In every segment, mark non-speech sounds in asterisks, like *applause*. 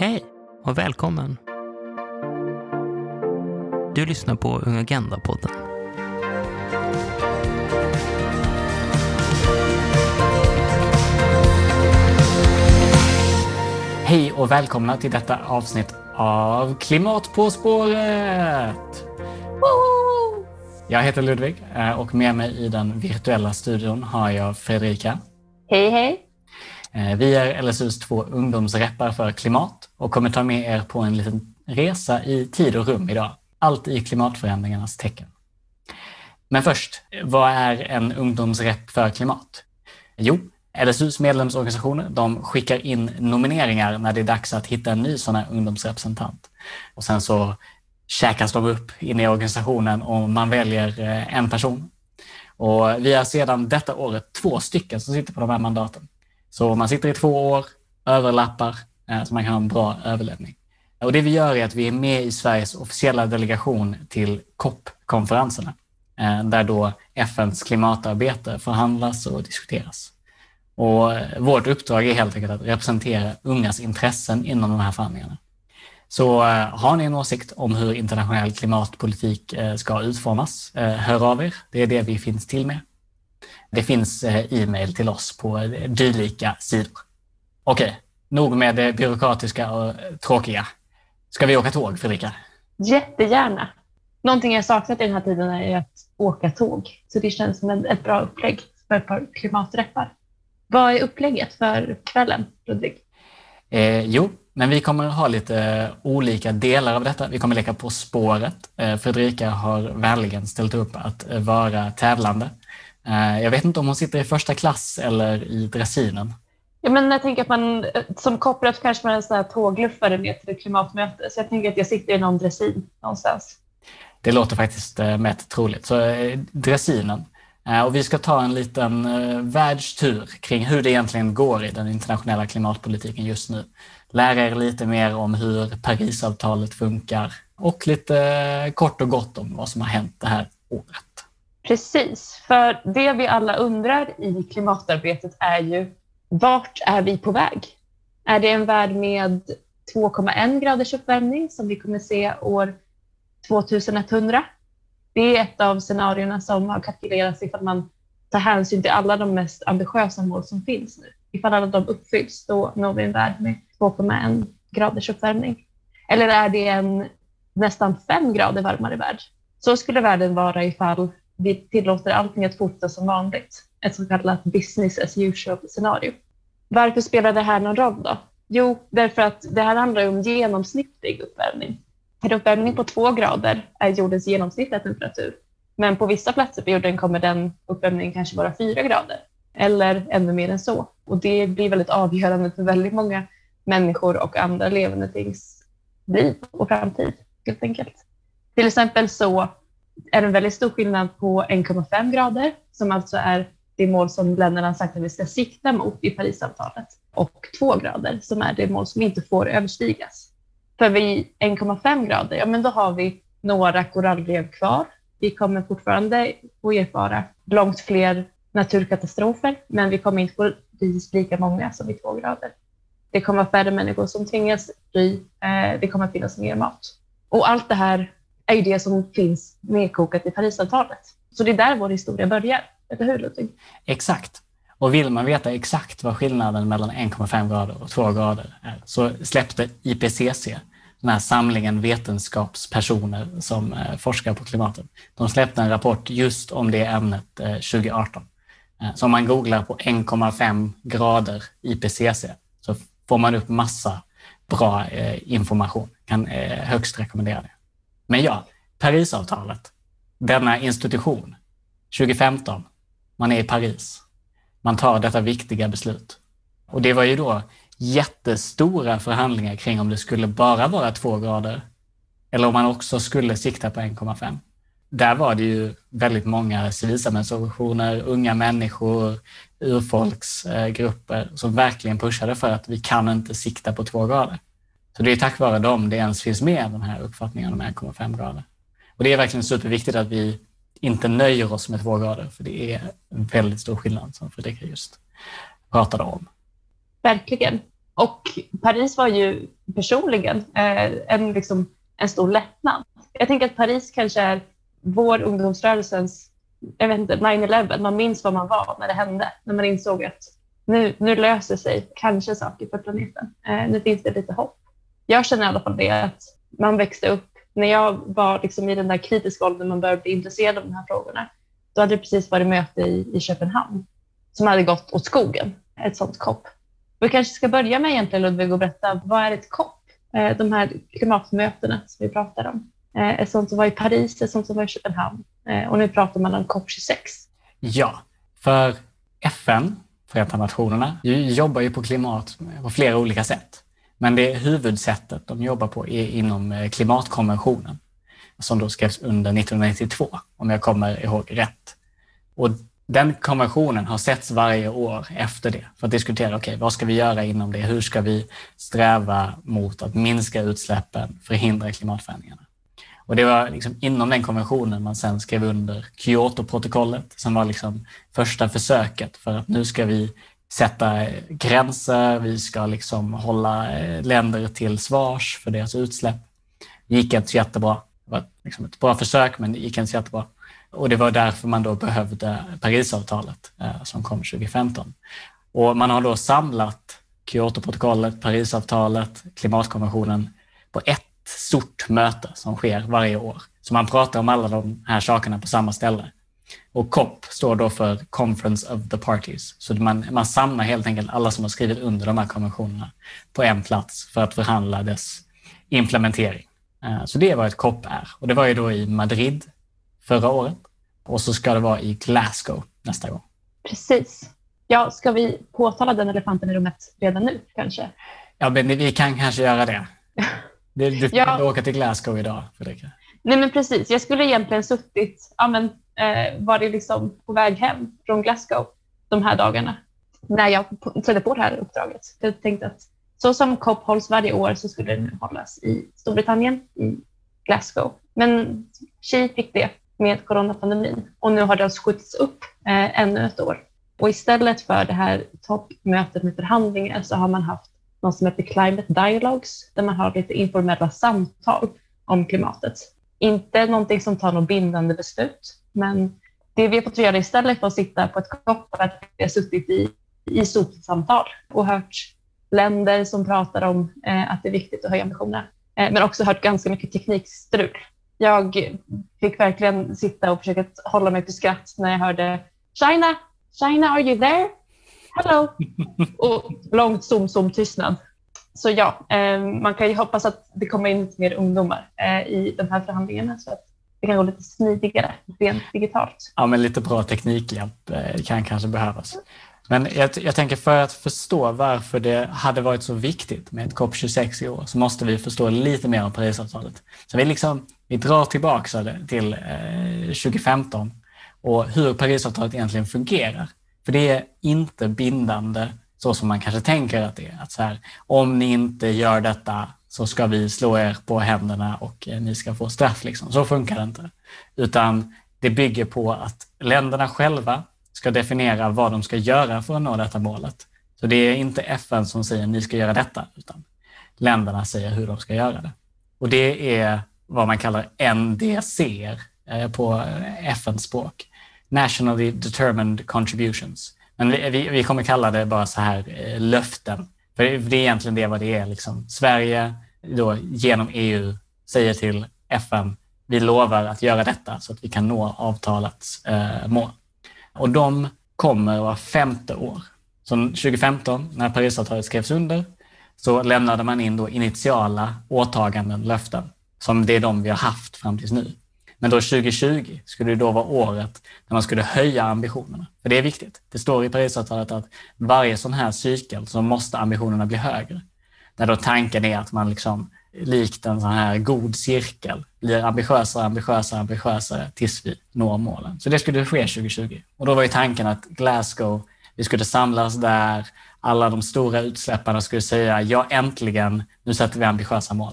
Hej och välkommen! Du lyssnar på Ung Agenda-podden. Hej och välkomna till detta avsnitt av Klimat på spåret! Jag heter Ludvig eh, och med mig i den virtuella studion har jag Fredrika. Hej, hej! Eh, vi är LSUs två ungdomsreppar för klimat och kommer ta med er på en liten resa i tid och rum idag. Allt i klimatförändringarnas tecken. Men först, vad är en ungdomsrätt för klimat? Jo, LSUs medlemsorganisationer de skickar in nomineringar när det är dags att hitta en ny sån här ungdomsrepresentant. Och sen så käkas de upp inne i organisationen och man väljer eh, en person. Och vi har sedan detta året två stycken som sitter på de här mandaten. Så man sitter i två år, överlappar, Eh, så man kan ha en bra överlevning. Och det vi gör är att vi är med i Sveriges officiella delegation till COP-konferenserna, eh, där då FNs klimatarbete förhandlas och diskuteras. Och vårt uppdrag är helt enkelt att representera ungas intressen inom de här förhandlingarna. Så eh, har ni en åsikt om hur internationell klimatpolitik ska utformas, hör av er. Det är det vi finns till med. Det finns e-mail till oss på dylika sidor. Okej, nog med det byråkratiska och tråkiga. Ska vi åka tåg, Fredrika? Jättegärna. Någonting jag saknat i den här tiden är att åka tåg, så det känns som ett bra upplägg för ett par klimaträppar. Vad är upplägget för kvällen, Ludvig? Eh, jo, men vi kommer ha lite olika delar av detta. Vi kommer leka På spåret. Eh, Fredrika har vänligen ställt upp att vara tävlande. Eh, jag vet inte om hon sitter i första klass eller i dressinen. Ja, men jag tänker att man som kopplat kanske man är en sån här tågluffare ner till ett klimatmöte. Så jag tänker att jag sitter i någon dressin någonstans. Det låter faktiskt eh, mätt troligt. Så eh, dressinen. Och vi ska ta en liten världstur kring hur det egentligen går i den internationella klimatpolitiken just nu. Lära er lite mer om hur Parisavtalet funkar och lite kort och gott om vad som har hänt det här året. Precis, för det vi alla undrar i klimatarbetet är ju vart är vi på väg? Är det en värld med 2,1 graders uppvärmning som vi kommer se år 2100? Det är ett av scenarierna som har kalkylerats ifall man tar hänsyn till alla de mest ambitiösa mål som finns nu. Ifall alla de uppfylls, då når vi en värld med 2,1 graders uppvärmning. Eller är det en nästan 5 grader varmare värld? Så skulle världen vara ifall vi tillåter allting att fortsätta som vanligt. Ett så kallat business as usual scenario. Varför spelar det här någon roll då? Jo, därför att det här handlar om genomsnittlig uppvärmning. En uppvärmning på två grader är jordens genomsnittliga temperatur. Men på vissa platser på jorden kommer den uppvärmningen kanske vara fyra grader eller ännu mer än så. Och det blir väldigt avgörande för väldigt många människor och andra levande tings liv och framtid helt enkelt. Till exempel så är det en väldigt stor skillnad på 1,5 grader som alltså är det mål som länderna har sagt att vi ska sikta mot i Parisavtalet och två grader som är det mål som inte får överstigas. För vid 1,5 grader, ja men då har vi några korallrev kvar. Vi kommer fortfarande få erfara långt fler naturkatastrofer, men vi kommer inte få lika många som vid två grader. Det kommer vara färre människor som tvingas fly. Eh, det kommer att finnas mer mat. Och allt det här är ju det som finns nedkokat i Parisavtalet. Så det är där vår historia börjar, eller hur Ludvig? Exakt. Och vill man veta exakt vad skillnaden mellan 1,5 grader och 2 grader är så släppte IPCC, den här samlingen vetenskapspersoner som eh, forskar på klimatet, de släppte en rapport just om det ämnet eh, 2018. Eh, så om man googlar på 1,5 grader IPCC så får man upp massa bra information. Kan högst rekommendera det. Men ja, Parisavtalet, denna institution, 2015, man är i Paris. Man tar detta viktiga beslut. Och det var ju då jättestora förhandlingar kring om det skulle bara vara två grader eller om man också skulle sikta på 1,5. Där var det ju väldigt många civilsamhällsorganisationer, unga människor, urfolksgrupper som verkligen pushade för att vi kan inte sikta på två grader. Så det är tack vare dem det ens finns med, den här uppfattningen om 1,5 grader. Och det är verkligen superviktigt att vi inte nöjer oss med två grader, för det är en väldigt stor skillnad som Fredrika just pratade om. Verkligen. Och Paris var ju personligen eh, en, liksom, en stor lättnad. Jag tänker att Paris kanske är vår ungdomsrörelsens, jag vet inte, 9-11. Man minns vad man var när det hände, när man insåg att nu, nu löser sig kanske saker för planeten. Eh, nu finns det lite hopp. Jag känner i alla fall det att man växte upp, när jag var liksom i den där kritiska åldern man började bli intresserad av de här frågorna, då hade det precis varit möte i, i Köpenhamn som hade gått åt skogen, ett sånt kopp. Vi kanske ska börja med egentligen Ludvig och berätta, vad är ett kopp? Eh, de här klimatmötena som vi pratar om. Eh, ett sånt som var i Paris, ett sånt som var i Köpenhamn eh, och nu pratar man om COP26. Ja, för FN, Förenta Nationerna, jobbar ju på klimat på flera olika sätt. Men det huvudsättet de jobbar på är inom eh, klimatkonventionen som då skrevs under 1992, om jag kommer ihåg rätt. Och den konventionen har setts varje år efter det för att diskutera, okej, okay, vad ska vi göra inom det? Hur ska vi sträva mot att minska utsläppen, förhindra klimatförändringarna? Och det var liksom inom den konventionen man sen skrev under Kyotoprotokollet som var liksom första försöket för att nu ska vi sätta gränser, vi ska liksom hålla eh, länder till svars för deras utsläpp. Det gick inte så jättebra. Det var liksom ett bra försök, men det gick inte så jättebra. Och det var därför man då behövde Parisavtalet eh, som kom 2015. Och man har då samlat Kyotoprotokollet, Parisavtalet, klimatkonventionen på ett stort möte som sker varje år. Så man pratar om alla de här sakerna på samma ställe. Och COP står då för Conference of the Parties. Så man, man samlar helt enkelt alla som har skrivit under de här konventionerna på en plats för att förhandla dess implementering. Eh, så det är vad ett COP är. Och det var ju då i Madrid förra året. Och så ska det vara i Glasgow nästa gång. Precis. Ja, ska vi påtala den elefanten i rummet redan nu kanske? Ja, men vi kan kanske göra det. *laughs* Du, du ja. åka till Glasgow idag, Fredrika. Nej, men precis. Jag skulle egentligen suttit, ja, men, eh, varit liksom på väg hem från Glasgow de här dagarna när jag trädde på det här uppdraget. Jag tänkte att så som COP hålls varje år så skulle det nu hållas i Storbritannien, i Glasgow. Men Xi fick det med coronapandemin och nu har det alltså skjutits upp eh, ännu ett år. Och istället för det här toppmötet med förhandlingar så har man haft något som heter Climate Dialogues där man har lite informella samtal om klimatet. Inte någonting som tar något bindande beslut, men det vi har fått göra istället för att sitta på ett kopp är att vi har suttit i, i samtal och hört länder som pratar om eh, att det är viktigt att höja ambitionerna, eh, men också hört ganska mycket teknikstrul jag fick verkligen sitta och försöka hålla mig för skratt när jag hörde China, China, are you there? Hello! *laughs* och långt zoom, zoom tystnad. Så ja, eh, man kan ju hoppas att det kommer in lite mer ungdomar eh, i de här förhandlingarna så att det kan gå lite smidigare rent digitalt. Ja, men lite bra teknikhjälp eh, kan kanske behövas. Men jag, jag, tänker för att förstå varför det hade varit så viktigt med ett COP26 i år så måste vi förstå lite mer om Parisavtalet. Så vi, liksom, vi drar tillbaka till eh, 2015 och hur Parisavtalet egentligen fungerar. För det är inte bindande så som man kanske tänker att det är. Att så här, om ni inte gör detta så ska vi slå er på händerna och eh, ni ska få straff. Liksom. Så funkar det inte. Utan det bygger på att länderna själva ska definiera vad de ska göra för att nå detta målet. Så det är inte FN som säger ni ska göra detta, utan länderna säger hur de ska göra det. Och det är vad man kallar NDC eh, på eh, FN-språk. Nationally Determined Contributions. Men vi, vi kommer kalla det bara så här eh, löften. För det är egentligen det vad det är. Liksom. Sverige då genom EU säger till FN, vi lovar att göra detta så att vi kan nå avtalets eh, mål. Och de kommer var femte år. Så 2015, när Parisavtalet skrevs under, så lämnade man in då initiala åtaganden, löften, som det är de vi har haft fram tills nu. Men då 2020 skulle det då vara året när man skulle höja ambitionerna. För det är viktigt. Det står i Parisavtalet att varje sån här cykel så måste ambitionerna bli högre. Där då tanken är att man liksom likt en sån här god cirkel, blir ambitiösare, ambitiösare, ambitiösare tills vi når målen. Så det skulle ske 2020. Och då var ju tanken att Glasgow, vi skulle samlas där, alla de stora utsläpparna skulle säga ja, äntligen, nu sätter vi ambitiösa mål.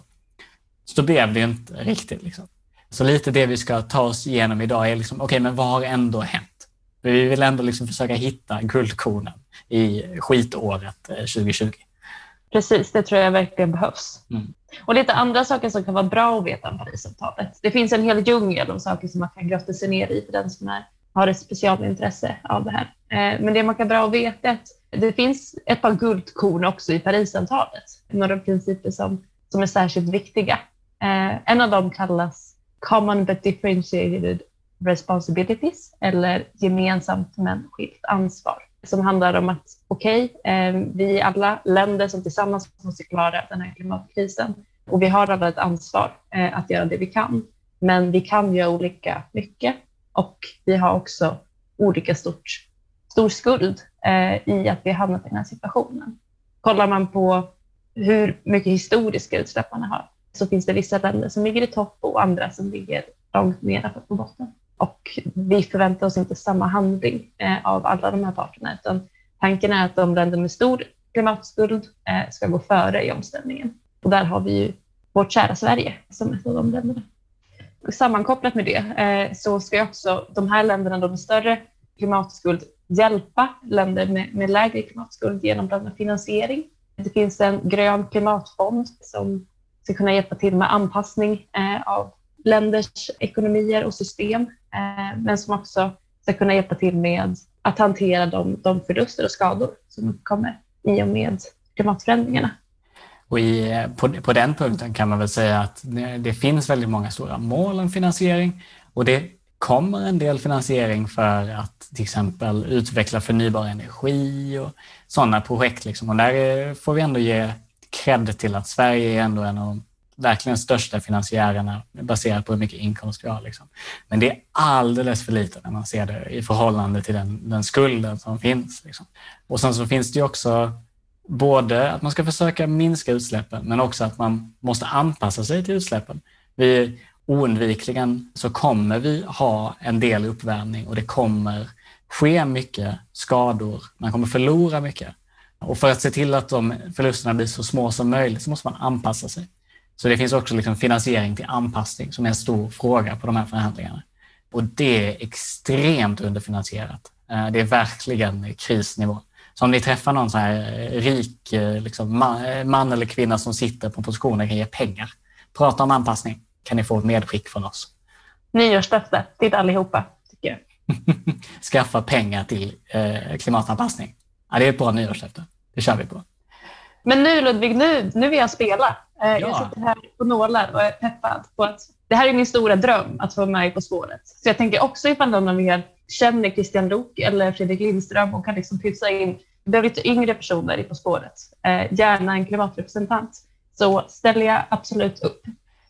Så blev det ju inte riktigt. Liksom. Så lite det vi ska ta oss igenom idag är liksom, okej, okay, men vad har ändå hänt? Vi vill ändå liksom försöka hitta guldkornen i skitåret 2020. Eh, Precis, det tror jag verkligen behövs. Mm. Och lite andra saker som kan vara bra att veta om Parisavtalet. Det finns en hel djungel av saker som man kan grotta sig ner i för den som är, har ett specialintresse av det här. Eh, men det man kan bra att veta är att det finns ett par guldkorn också i Parisavtalet. Några principer som, som är särskilt viktiga. Eh, en av dem kallas Common but differentiated responsibilities eller gemensamt men skilt ansvar som handlar om att okej, okay, eh, vi är alla länder som tillsammans måste klara den här klimatkrisen och vi har alla ett ansvar eh, att göra det vi kan. Men vi kan göra olika mycket och vi har också olika stort, stor skuld eh, i att vi har hamnat i den här situationen. Kollar man på hur mycket historiska utsläpp man har så finns det vissa länder som ligger i topp och andra som ligger långt ner på botten. Och vi förväntar oss inte samma handling eh, av alla de här parterna, utan tanken är att de länder med stor klimatskuld eh, ska gå före i omställningen. Och där har vi ju vårt kära Sverige som ett av de länderna. Sammankopplat med det eh, så ska också de här länderna med större klimatskuld hjälpa länder med, med lägre klimatskuld genom bland annat finansiering. Det finns en grön klimatfond som ska kunna hjälpa till med anpassning eh, av länders ekonomier och system, eh, men som också ska kunna hjälpa till med att hantera de, de förluster och skador som uppkommer i och med klimatförändringarna. Och i, på, på den punkten kan man väl säga att det, det finns väldigt många stora mål om finansiering och det kommer en del finansiering för att till exempel utveckla förnybar energi och sådana projekt. Liksom. Och där eh, får vi ändå ge cred till att Sverige är ändå en av de verkligen största finansiärerna baserat på hur mycket inkomst vi har. Liksom. Men det är alldeles för lite när man ser det i förhållande till den, den skulden som finns. Liksom. Och sen så finns det ju också både att man ska försöka minska utsläppen men också att man måste anpassa sig till utsläppen. Vi, oundvikligen så kommer vi ha en del uppvärmning och det kommer ske mycket skador. Man kommer förlora mycket. Och för att se till att de förlusterna blir så små som möjligt så måste man anpassa sig. Så det finns också liksom finansiering till anpassning som är en stor fråga på de här förhandlingarna. Och det är extremt underfinansierat. Eh, det är verkligen krisnivå. Så om ni träffar någon så här rik liksom, man eller kvinna som sitter på positioner och kan ge pengar, prata om anpassning kan ni få ett medskick från oss. Nyårslöfte till allihopa, tycker jag. *laughs* Skaffa pengar till eh, klimatanpassning. Ja, det är ett bra nyårslöfte. Det kör vi på. Men nu Ludvig, nu, nu vill jag spela. Eh, ja. Jag sitter här på nålar och är peppad på att det här är min stora dröm att få med På spåret. Så jag tänker också ifall någon av er känner Christian Lok eller Fredrik Lindström och kan liksom pytsa in, vi behöver lite yngre personer i På spåret, eh, gärna en klimatrepresentant, så ställer jag absolut upp.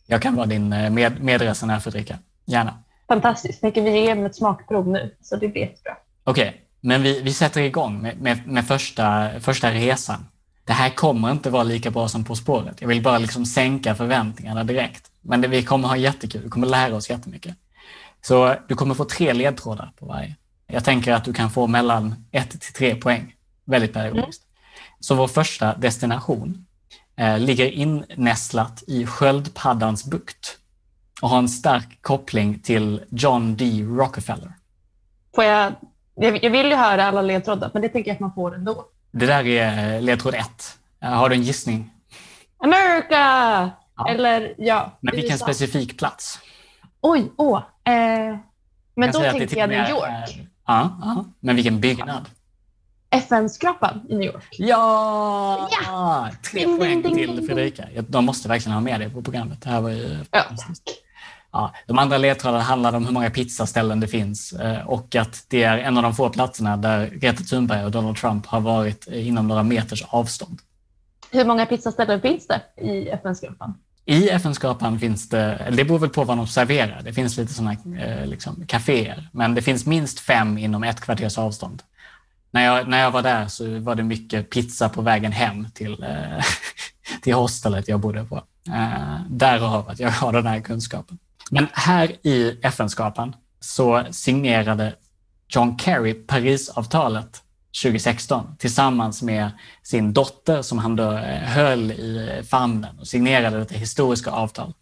Jag kan vara din eh, med, medresenär Fredrika, gärna. Fantastiskt, tänker vi ge ett smakprov nu, så det blir jättebra. Okej, okay. Men vi, vi sätter igång med, med, med första, första resan det här kommer inte vara lika bra som På spåret. Jag vill bara liksom sänka förväntningarna direkt. Men det, vi kommer ha jättekul, vi kommer lära oss jättemycket. Så du kommer få tre ledtrådar på varje. Jag tänker att du kan få mellan ett till tre poäng. Väldigt pedagogiskt. Mm. Så vår första destination eh, ligger innästlat i Sköldpaddans bukt och har en stark koppling till John D. Rockefeller. Får jag, jag vill ju höra alla ledtrådar, men det tänker jag att man får ändå. Det där är ledtråd ett. Har du en gissning? America! Ja. Eller ja, Men vilken specifik plats? Oj, åh. Eh, men då tänker jag New York. ja, ja, men vilken byggnad? FN-skrapan i New York. Ja! ja! Tre ding, poäng ding, till Fredrika. De måste verkligen ha med det på programmet. Det här var ju ja, tack. Ja, de andra ledtrådarna handlar om hur många pizzaställen det finns eh, och att det är en av de få platserna där Greta Thunberg och Donald Trump har varit inom några meters avstånd. Hur många pizzaställen finns det i FN-skrapan? I FN-skrapan finns det, det beror väl på vad de serverar. Det finns lite sådana eh, liksom, kaféer, men det finns minst fem inom ett kvarters avstånd. När jag, när jag var där så var det mycket pizza på vägen hem till, eh, *laughs* till hostelet jag bodde på. därav att jag har den här kunskapen. Men här i FN-skapan så signerade John Kerry Parisavtalet 2016 tillsammans med sin dotter som han då eh, höll i famnen och signerade detta historiska avtal.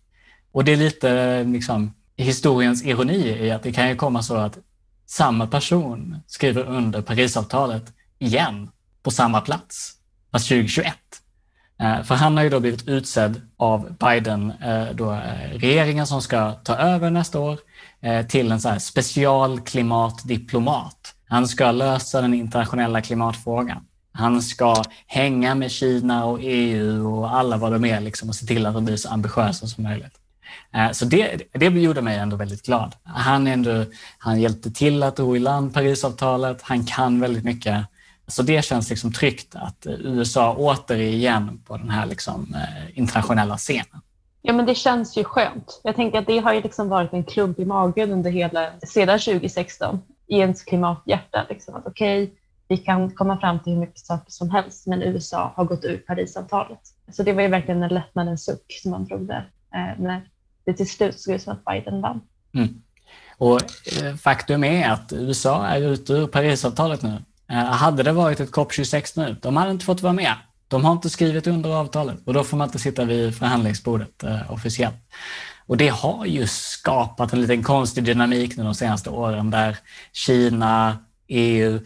Och det är lite eh, liksom, historiens ironi i att det kan ju komma så att samma person skriver under Parisavtalet igen på samma plats, fast 2021. Eh, för han har ju då blivit utsedd av Biden, eh, då, eh, regeringen som ska ta över nästa år, till en så här specialklimatdiplomat. Han ska lösa den internationella klimatfrågan. Han ska hänga med Kina och EU och alla vad de är liksom, och se till att de blir så ambitiösa som möjligt. Så det, det gjorde mig ändå väldigt glad. Han, ändå, han hjälpte till att ro i land Parisavtalet. Han kan väldigt mycket. Så det känns liksom tryggt att USA återigen på den här liksom, eh, internationella scenen. Ja, men det känns ju skönt. Jag tänker att det har ju liksom varit en klump i magen under hela, sedan 2016 i ens klimathjärta. Liksom, att okej, okay, vi kan komma fram till hur mycket saker som helst, men USA har gått ur Parisavtalet. Så det var ju verkligen en lättnadens suck som man drog där eh, när det till slut såg ut som att Biden vann. Mm. Och eh, faktum är att USA är ute ur Parisavtalet nu Eh, hade det varit ett COP26 nu, de hade inte fått vara med. De har inte skrivit under avtalet och då får man inte sitta vid förhandlingsbordet eh, officiellt. Och det har ju skapat en liten konstig dynamik nu de senaste åren där Kina, EU,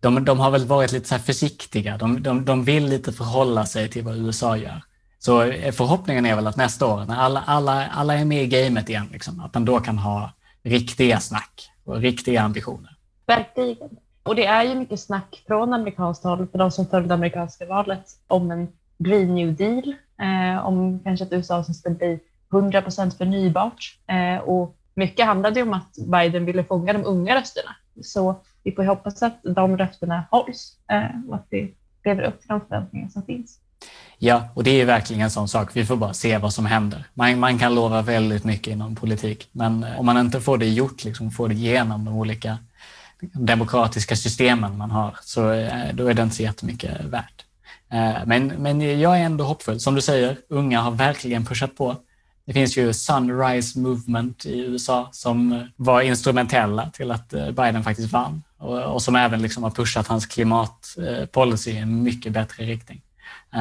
de, de har väl varit lite så försiktiga. De, de, de vill lite förhålla sig till vad USA gör. Så eh, förhoppningen är väl att nästa år, när alla, alla, alla är med i gamet igen, liksom, att man då kan ha riktiga snack och riktiga ambitioner. Verkligen. Och det är ju mycket snack från amerikanskt håll, för de som följde amerikanska valet, om en Green New Deal, eh, om kanske att USA som skulle bli 100 procent förnybart. Eh, och mycket handlade ju om att Biden ville fånga de unga rösterna. Så vi får hoppas att de rösterna hålls eh, och att det lever upp till de förväntningar som finns. Ja, och det är verkligen en sån sak. Vi får bara se vad som händer. Man, man kan lova väldigt mycket inom politik, men eh, om man inte får det gjort, liksom, får det igenom de olika demokratiska systemen man har, så eh, då är det inte så jättemycket värt. Eh, men, men jag är ändå hoppfull. Som du säger, unga har verkligen pushat på. Det finns ju Sunrise Movement i USA som var instrumentella till att eh, Biden faktiskt vann och, och som även liksom har pushat hans klimatpolicy i en mycket bättre riktning.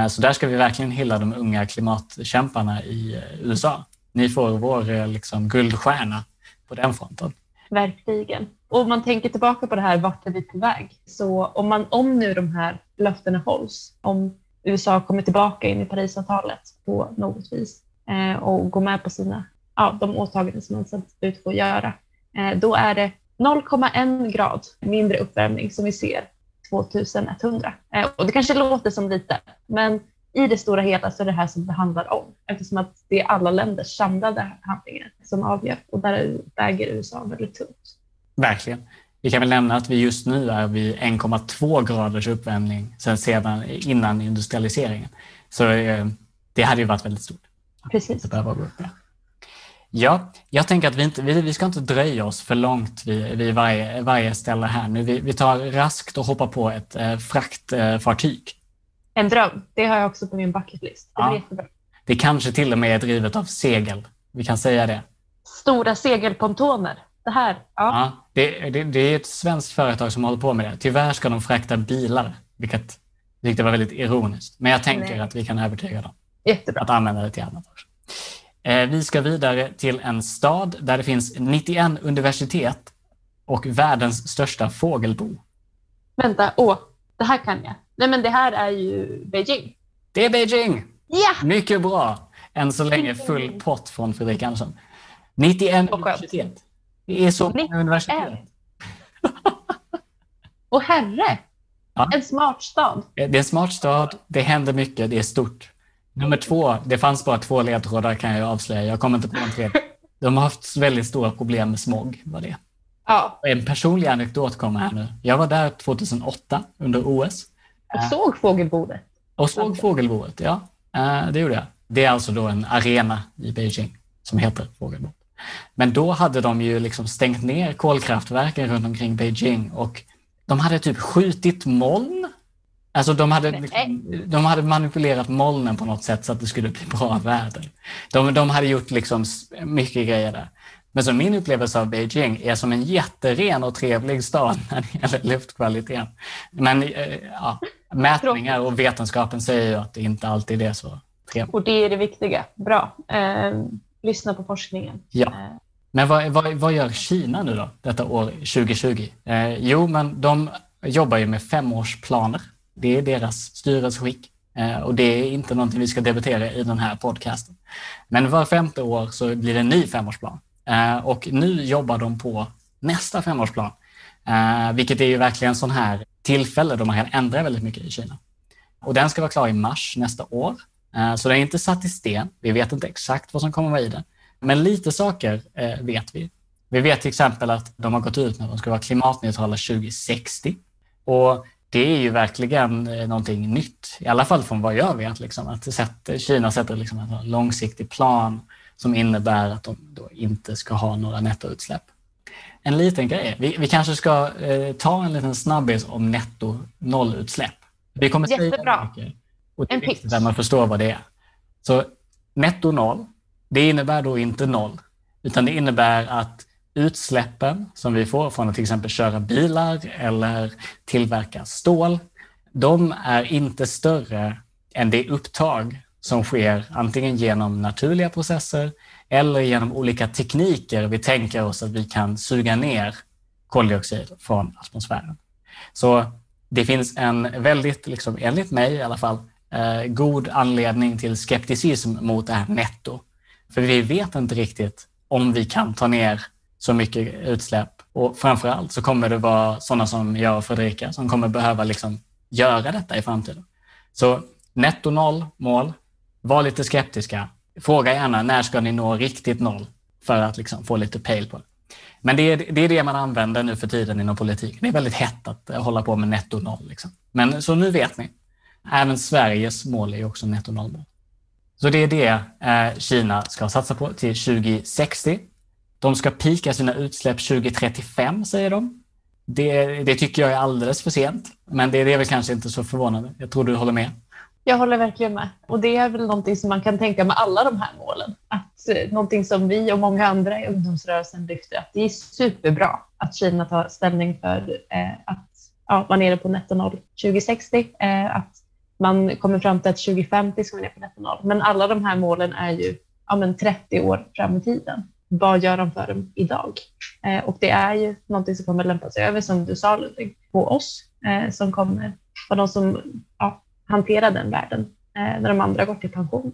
Så där ska vi verkligen hylla de unga klimatkämparna i USA. Ni får vår liksom, guldstjärna på den fronten. Verkligen. Och om man tänker tillbaka på det här, vart är vi på väg? Så om, man, om nu de här löftena hålls, om USA kommer tillbaka in i Parisavtalet på något vis eh, och går med på sina, ja, de åtaganden som man satt ut på att göra, eh, då är det 0,1 grad mindre uppvärmning som vi ser 2100. Eh, och det kanske låter som lite, men i det stora hela så är det här som det handlar om eftersom att det är alla länders samlade handlingar som avgör och där väger USA väldigt tungt. Verkligen. Vi kan väl nämna att vi just nu är vid 1,2 graders uppvärmning sen sedan innan industrialiseringen. Så eh, det hade ju varit väldigt stort. Precis. Att gå upp, ja. ja, jag tänker att vi, inte, vi, vi ska inte dröja oss för långt vid, vid varje, varje ställe här nu. Vi, vi tar raskt och hoppar på ett eh, fraktfartyg. En dröm. Det har jag också på min bucketlist. Det, ja. det kanske till och med är drivet av segel. Vi kan säga det. Stora segelpontoner det här. Ja. ja det, det, det, är ett svenskt företag som håller på med det. Tyvärr ska de frakta bilar, vilket jag tyckte var väldigt ironiskt. Men jag tänker Nej. att vi kan övertyga dem Jättebra. att använda det till annat också. Eh, vi ska vidare till en stad där det finns 91 universitet och världens största fågelbo. Vänta, åh, det här kan jag. Nej, men det här är ju Beijing. Det är Beijing! Ja! Mycket bra. Än så länge full pott från Fredrik Andersson. 91 universitet. Det är så många universitet. Och herre! Ja. En smart stad. Det är en smart stad, det händer mycket, det är stort. Nummer två, det fanns bara två ledtrådar kan jag avslöja. Jag kommer inte på en tredje. De har haft väldigt stora problem med smog. Var det. Ja. En personlig anekdot kommer här nu. Jag var där 2008 under OS. Och såg fågelboet. Och såg fågelboet, ja. Eh, det gjorde jag. Det är alltså då en arena i Beijing som heter Fågelbo. Men då hade de ju liksom stängt ner kolkraftverken runt omkring Beijing och de hade typ skjutit moln. Alltså de hade, liksom, de hade manipulerat molnen på något sätt så att det skulle bli bra väder. De, de hade gjort liksom mycket grejer där. Men så min upplevelse av Beijing är som en jätteren och trevlig stad *laughs* när det gäller luftkvaliteten. Men eh, ja, mätningar och vetenskapen säger ju att det inte alltid är så trevligt. Och det är det viktiga. Bra. Um lyssna på forskningen. Ja. Eh. Men vad, vad, vad gör Kina nu då, detta år 2020? Eh, jo, men de jobbar ju med femårsplaner. Det är deras styrelseskick. Eh, och det är inte någonting vi ska debattera i den här podcasten. Men var femte år så blir det en ny femårsplan. Eh, och nu jobbar de på nästa femårsplan. Vilket är ju verkligen sån här tillfälle då man kan ändra väldigt mycket i Kina. Och den ska vara klar i mars nästa år. Så den är inte satt i sten. Vi vet inte exakt vad som kommer vara i den. Men lite saker vet vi. Vi vet till exempel att de har gått ut med att de ska vara klimatneutrala 2060. Och det är ju verkligen eh, någonting nytt, i alla fall från vad jag vet. Liksom, att sätta, Kina sätter liksom en långsiktig plan som innebär att de inte ska ha några nettoutsläpp. En liten grej, vi, vi kanske ska eh, ta en liten snabbis om netto nollutsläpp. Vi kommer Jättebra. Mycket, och det är en viktigt att man förstår vad det är. Så netto noll, det innebär då inte noll, utan det innebär att utsläppen som vi får från att till exempel köra bilar eller tillverka stål, de är inte större än det upptag som sker antingen genom naturliga processer eller genom olika tekniker vi tänker oss att vi kan suga ner koldioxid från atmosfären. Så det finns en väldigt, liksom, enligt mig i alla fall, eh, god anledning till skepticism mot det här netto. För vi vet inte riktigt om vi kan ta ner så mycket utsläpp. Och framför allt så kommer det vara sådana som jag och Fredrika som kommer behöva liksom göra detta i framtiden. Så netto noll mål, var lite skeptiska. Fråga gärna när ska ni nå riktigt noll för att liksom få lite pejl på det. Men det är, det är det man använder nu för tiden inom politiken. Det är väldigt hett att hålla på med netto noll. Liksom. Men så nu vet ni. Även Sveriges mål är också netto nollmål. Så det är det eh, Kina ska satsa på till 2060. De ska pika sina utsläpp 2035, säger de. Det, det, tycker jag är alldeles för sent, men det, det är väl kanske inte så förvånande. Jag tror du håller med. Jag håller verkligen med. Och det är väl någonting som man kan tänka med alla de här målen. Att eh, någonting som vi och många andra i ungdomsrörelsen lyfter, att det är superbra att Kina tar ställning för eh, att ja, man är nere på netto noll 2060, eh, att man kommer fram till att 2050 ska vi ner på netto noll. Men alla de här målen är ju ja, men 30 år fram i tiden vad gör de för dem idag? Eh, och det är ju någonting som kommer lämpa sig över, som du sa Ludvig, på oss eh, som kommer vara de som ja, hanterar den världen eh, när de andra går till pension.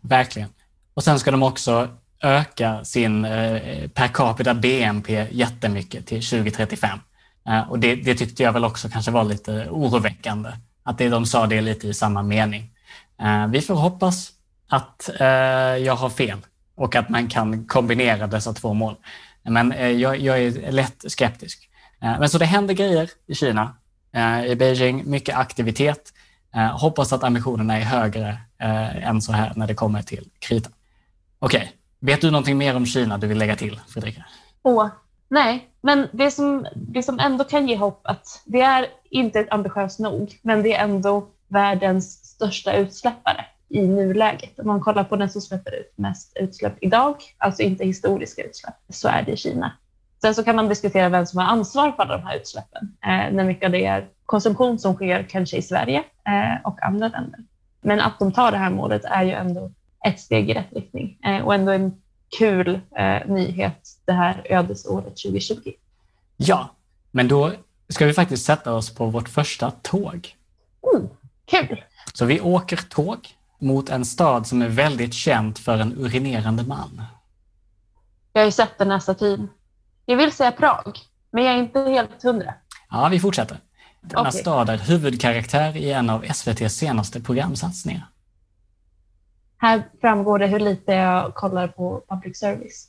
Verkligen. Och sen ska de också öka sin eh, per capita BNP jättemycket till 2035. Eh, och det, det, tyckte jag väl också kanske var lite oroväckande, att det, de sa det lite i samma mening. Eh, vi får hoppas att eh, jag har fel och att man kan kombinera dessa två mål. Men eh, jag, jag är lätt skeptisk. Eh, men så det händer grejer i Kina, eh, i Beijing, mycket aktivitet. Eh, hoppas att ambitionerna är högre eh, än så här när det kommer till kritan. Okej, okay. vet du någonting mer om Kina du vill lägga till, Fredrika? Åh, nej, men det som, det som ändå kan ge hopp att det är inte ambitiöst nog, men det är ändå världens största utsläppare i nuläget. Om man kollar på den som släpper ut mest utsläpp idag, alltså inte historiska utsläpp, så är det Kina. Sen så kan man diskutera vem som har ansvar för alla de här utsläppen, eh, när mycket av det är konsumtion som sker kanske i Sverige eh, och andra länder. Men att de tar det här målet är ju ändå ett steg i rätt riktning eh, och ändå en kul eh, nyhet det här ödesåret 2020. Ja, men då ska vi faktiskt sätta oss på vårt första tåg. Oh, kul! Så vi åker tåg mot en stad som är väldigt känd för en urinerande man. Jag har ju sett den här statyn. Jag vill säga Prag, men jag är inte helt hundra. Ja, vi fortsätter. Denna okay. stad är huvudkaraktär i en av SVTs senaste programsatsningar. Här framgår det hur lite jag kollar på public service.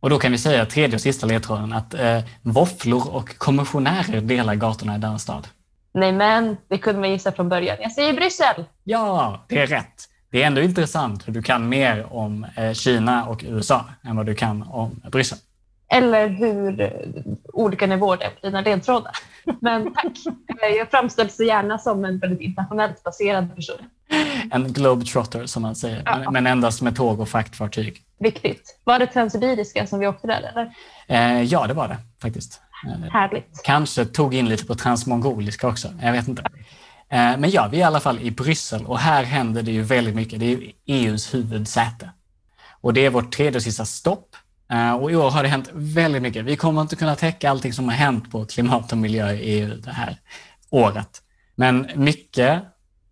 Och då kan vi säga tredje och sista ledtråden att eh, våfflor och kommissionärer delar gatorna i denna stad. Nej men, det kunde man gissa från början. Jag säger Bryssel! Ja, det är rätt. Det är ändå intressant hur du kan mer om eh, Kina och USA än vad du kan om Bryssel. Eller hur eh, olika nivåer det är på dina ledtrådar. *laughs* Men tack! Jag framställs så gärna som en väldigt internationellt baserad person. *laughs* En globetrotter som man säger, ja. men endast med tåg och fraktfartyg. Viktigt. Var det transsibiriska som vi åkte där? Eller? Eh, ja, det var det faktiskt. Eh, Härligt. Kanske tog in lite på transmongoliska också, jag vet inte. Eh, men ja, vi är i alla fall i Bryssel och här händer det ju väldigt mycket. Det är EUs huvudsäte. Och det är vårt tredje och sista stopp. Eh, och i år har det hänt väldigt mycket. Vi kommer inte kunna täcka allting som har hänt på klimat och miljö i EU det här året. Men mycket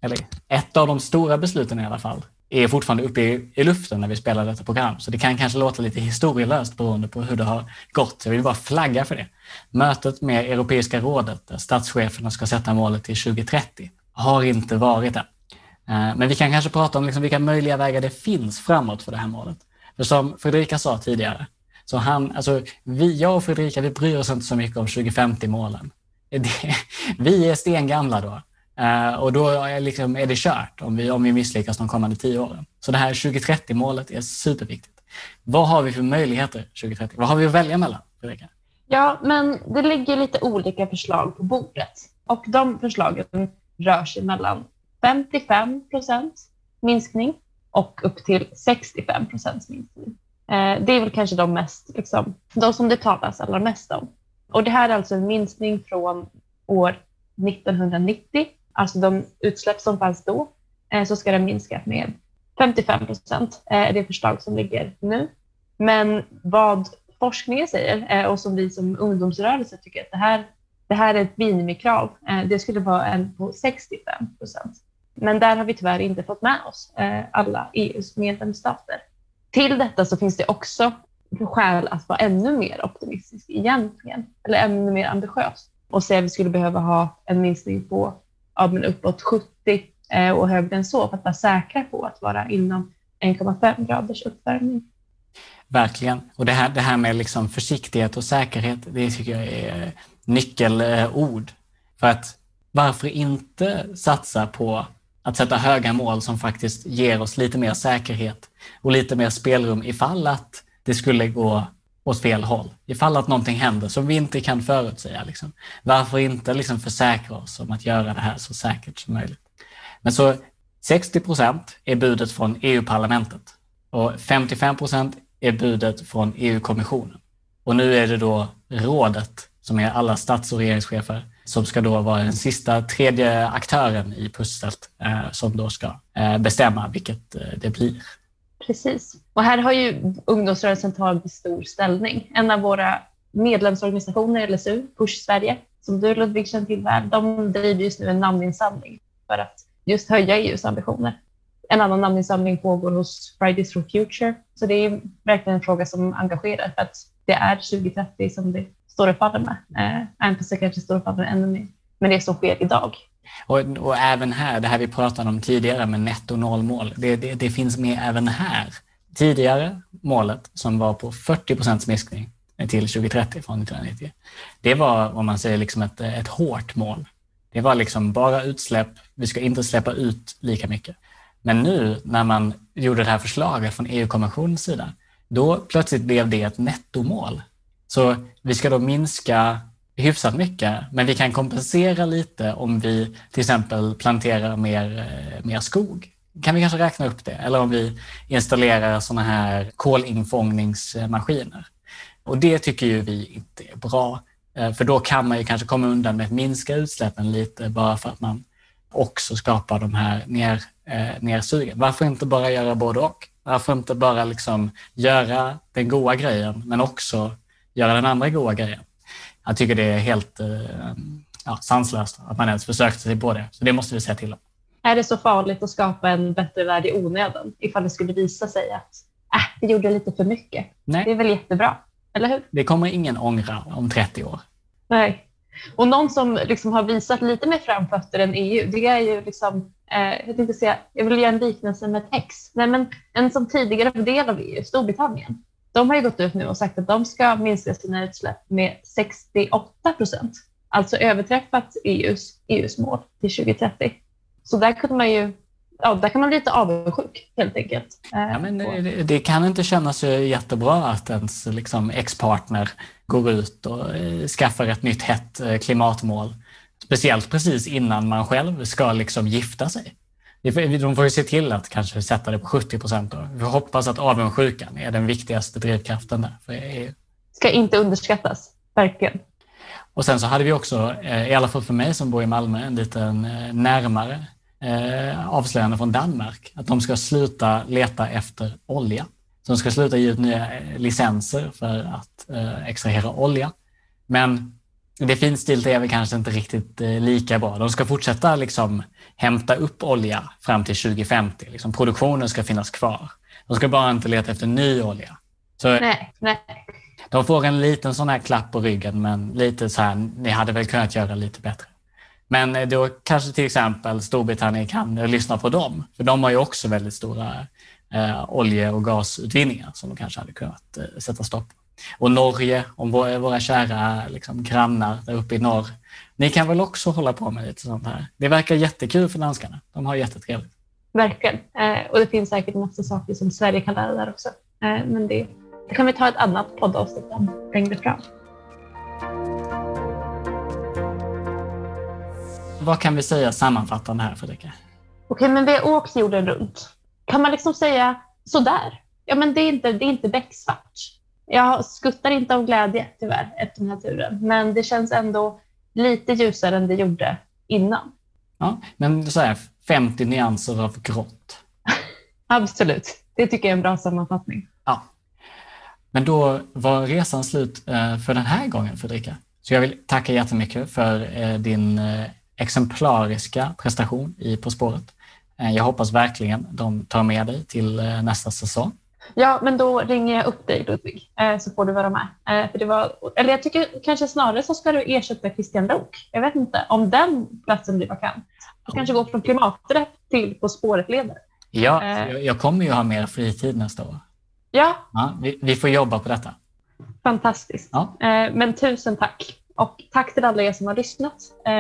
eller ett av de stora besluten i alla fall, är fortfarande uppe i, i luften när vi spelar detta program. Så det kan kanske låta lite historielöst beroende på hur det har gått. Jag vill bara flagga för det. Mötet med Europeiska rådet, där statscheferna ska sätta målet till 2030, har inte varit än. Eh, men vi kan kanske prata om liksom vilka möjliga vägar det finns framåt för det här målet. För som Fredrika sa tidigare, så han, alltså, vi, jag och Fredrika, vi bryr oss inte så mycket om 2050-målen. *laughs* Vi är stengamla då. Eh, och då är, liksom, är det kört om vi, om vi misslyckas de kommande tio åren. Så det här 2030-målet är superviktigt. Vad har vi för möjligheter 2030? Vad har vi att välja mellan, Fredrika? Ja, men det ligger lite olika förslag på bordet och de förslagen rör sig mellan 55 procent minskning och upp till 65 procents minskning. Eh, det är väl kanske de mest, liksom, de som det talas allra mest om. Och det här är alltså en minskning från år 1990, alltså de utsläpp som fanns då, eh, så ska det minska med 55 procent, eh, är det förslag som ligger nu. Men vad forskningen säger eh, och som vi som ungdomsrörelse tycker att det här, det här är ett minimikrav, det skulle vara en på 65 procent. Men där har vi tyvärr inte fått med oss alla EUs medlemsstater. Till detta så finns det också skäl att vara ännu mer optimistisk egentligen, eller ännu mer ambitiös och säga att vi skulle behöva ha en minskning på ja, men uppåt 70 eh, och högre än så för att vara säkra på att vara inom 1,5 graders uppvärmning. Verkligen. Och det här, det här med liksom försiktighet och säkerhet, det tycker jag är nyckelord. För att varför inte satsa på att sätta höga mål som faktiskt ger oss lite mer säkerhet och lite mer spelrum ifall att det skulle gå åt fel håll. Ifall att någonting händer som vi inte kan förutsäga. Liksom. Varför inte liksom försäkra oss om att göra det här så säkert som möjligt? Men så 60 procent är budet från EU-parlamentet och 55 procent är budet från EU-kommissionen. Och nu är det då rådet, som är alla stats och regeringschefer, som ska då vara den sista tredje aktören i pusslet eh, som då ska eh, bestämma vilket eh, det blir. Precis. Och här har ju ungdomsrörelsen tagit stor ställning. En av våra medlemsorganisationer, LSU, Push Sverige, som du Ludvig känner till väl, de driver just nu en namninsamling för att just höja EUs ambitioner. En annan namninsamling pågår hos Fridays for Future, så det är verkligen en fråga som engagerar för att det är 2030 som det står och faller med. Eh, även fast det kanske står och faller ännu mer med det som sker idag. Och, och, även här, det här vi pratade om tidigare med netto nollmål, det, det, det finns med även här. Tidigare målet som var på 40 procents minskning till 2030 från 1990. Det var om man säger liksom ett, ett hårt mål. Det var liksom bara utsläpp, vi ska inte släppa ut lika mycket. Men nu när man gjorde det här förslaget från EU-kommissionens sida, då plötsligt blev det ett nettomål. Så vi ska då minska hyfsat mycket, men vi kan kompensera lite om vi till exempel planterar mer, eh, mer skog. Kan vi kanske räkna upp det? Eller om vi installerar sådana här kolinfångningsmaskiner. Och det tycker ju vi inte är bra, eh, för då kan man ju kanske komma undan med att minska utsläppen lite bara för att man också skapar de här ner, eh, nersugen. Varför inte bara göra både och? Varför inte bara liksom göra den goda grejen, men också göra den andra goda grejen? Jag tycker det är helt eh, ja, sanslöst att man ens försökte sig på det. Så det måste vi säga till om. Är det så farligt att skapa en bättre värld i onödan ifall det skulle visa sig att äh, vi gjorde lite för mycket? Nej. Det är väl jättebra, eller hur? Det kommer ingen ångra om 30 år. Nej. Och någon som liksom har visat lite mer framfötter än EU, det är ju liksom, eh, jag tänkte säga, jag vill göra en liknelse med ett ex. Nej, men en som tidigare var del av EU, Storbritannien, de har ju gått ut nu och sagt att de ska minska sina utsläpp med 68 procent, alltså överträffat EUs, EUs mål till 2030. Så där kunde man ju ja, där kan man bli lite avundsjuk helt enkelt. Eh, ja, men det, det, kan inte kännas jättebra att ens liksom, ex-partner går ut och eh, skaffar ett nytt hett eh, klimatmål. Speciellt precis innan man själv ska liksom gifta sig. De får ju se till att kanske sätta det på 70 procent. Vi hoppas att avundsjukan är den viktigaste drivkraften där för EU. Ska inte underskattas, verkligen. Och sen så hade vi också, eh, i alla fall för mig som bor i Malmö, en liten eh, närmare eh, avslöjande från Danmark. Att de ska sluta leta efter olja. Så de ska sluta ge ut nya licenser för att extrahera olja. Men det väl kanske inte riktigt eh, lika bra. De ska fortsätta liksom hämta upp olja fram till 2050. Liksom, produktionen ska finnas kvar. De ska bara inte leta efter ny olja. Så Nej, nej. de får en liten sån här klapp på ryggen, men lite så här, ni hade väl kunnat göra lite bättre. Men eh, då kanske till exempel Storbritannien kan eh, lyssna på dem, för de har ju också väldigt stora eh, olje och gasutvinningar som de kanske hade kunnat eh, sätta stopp på. Och Norge, om våra, våra kära liksom, grannar där uppe i norr, ni kan väl också hålla på med lite sånt här? Det verkar jättekul för danskarna. De har jättetrevligt. Verkligen. Eh, och det finns säkert massa saker som Sverige kan lära där också. Eh, men det, det kan vi ta ett annat poddavsnitt om längre fram. Vad kan vi säga sammanfattande här Fredrika? Okej, men vi har åkt jorden runt. Kan man liksom säga sådär? Ja, men det är inte, det är inte becksvart. Jag skuttar inte av glädje tyvärr efter den här turen, men det känns ändå lite ljusare än det gjorde innan. Ja, men så här, 50 nyanser av grått. *laughs* Absolut. Det tycker jag är en bra sammanfattning. Ja. Men då var resan slut eh, för den här gången Fredrika. Så jag vill tacka jättemycket för eh, din eh, exemplariska prestation i På spåret. Jag hoppas verkligen de tar med dig till nästa säsong. Ja, men då ringer jag upp dig Ludvig, eh, så får du vara med. Eh, För det var, eller jag tycker kanske snarare så ska du ersätta Christian Lok. Jag vet inte om den platsen blir vakant. Du kanske går från klimaträtt till På spåret-ledare. Ja, Eh. jag, kommer ju ha mer fritid nästa år. Ja, Ja, vi, vi får jobba på detta. fantastiskt. Ja. Men tusen tack. Och tack till alla er som har lyssnat.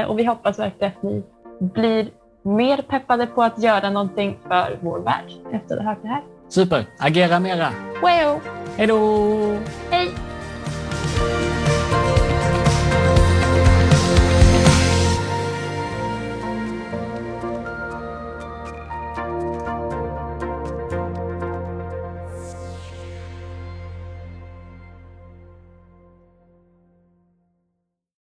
Och vi hoppas verkligen att ni blir mer peppade på att göra någonting för vår värld efter det här. Det här. Super, agera mera! Wow! Hej då! Hej!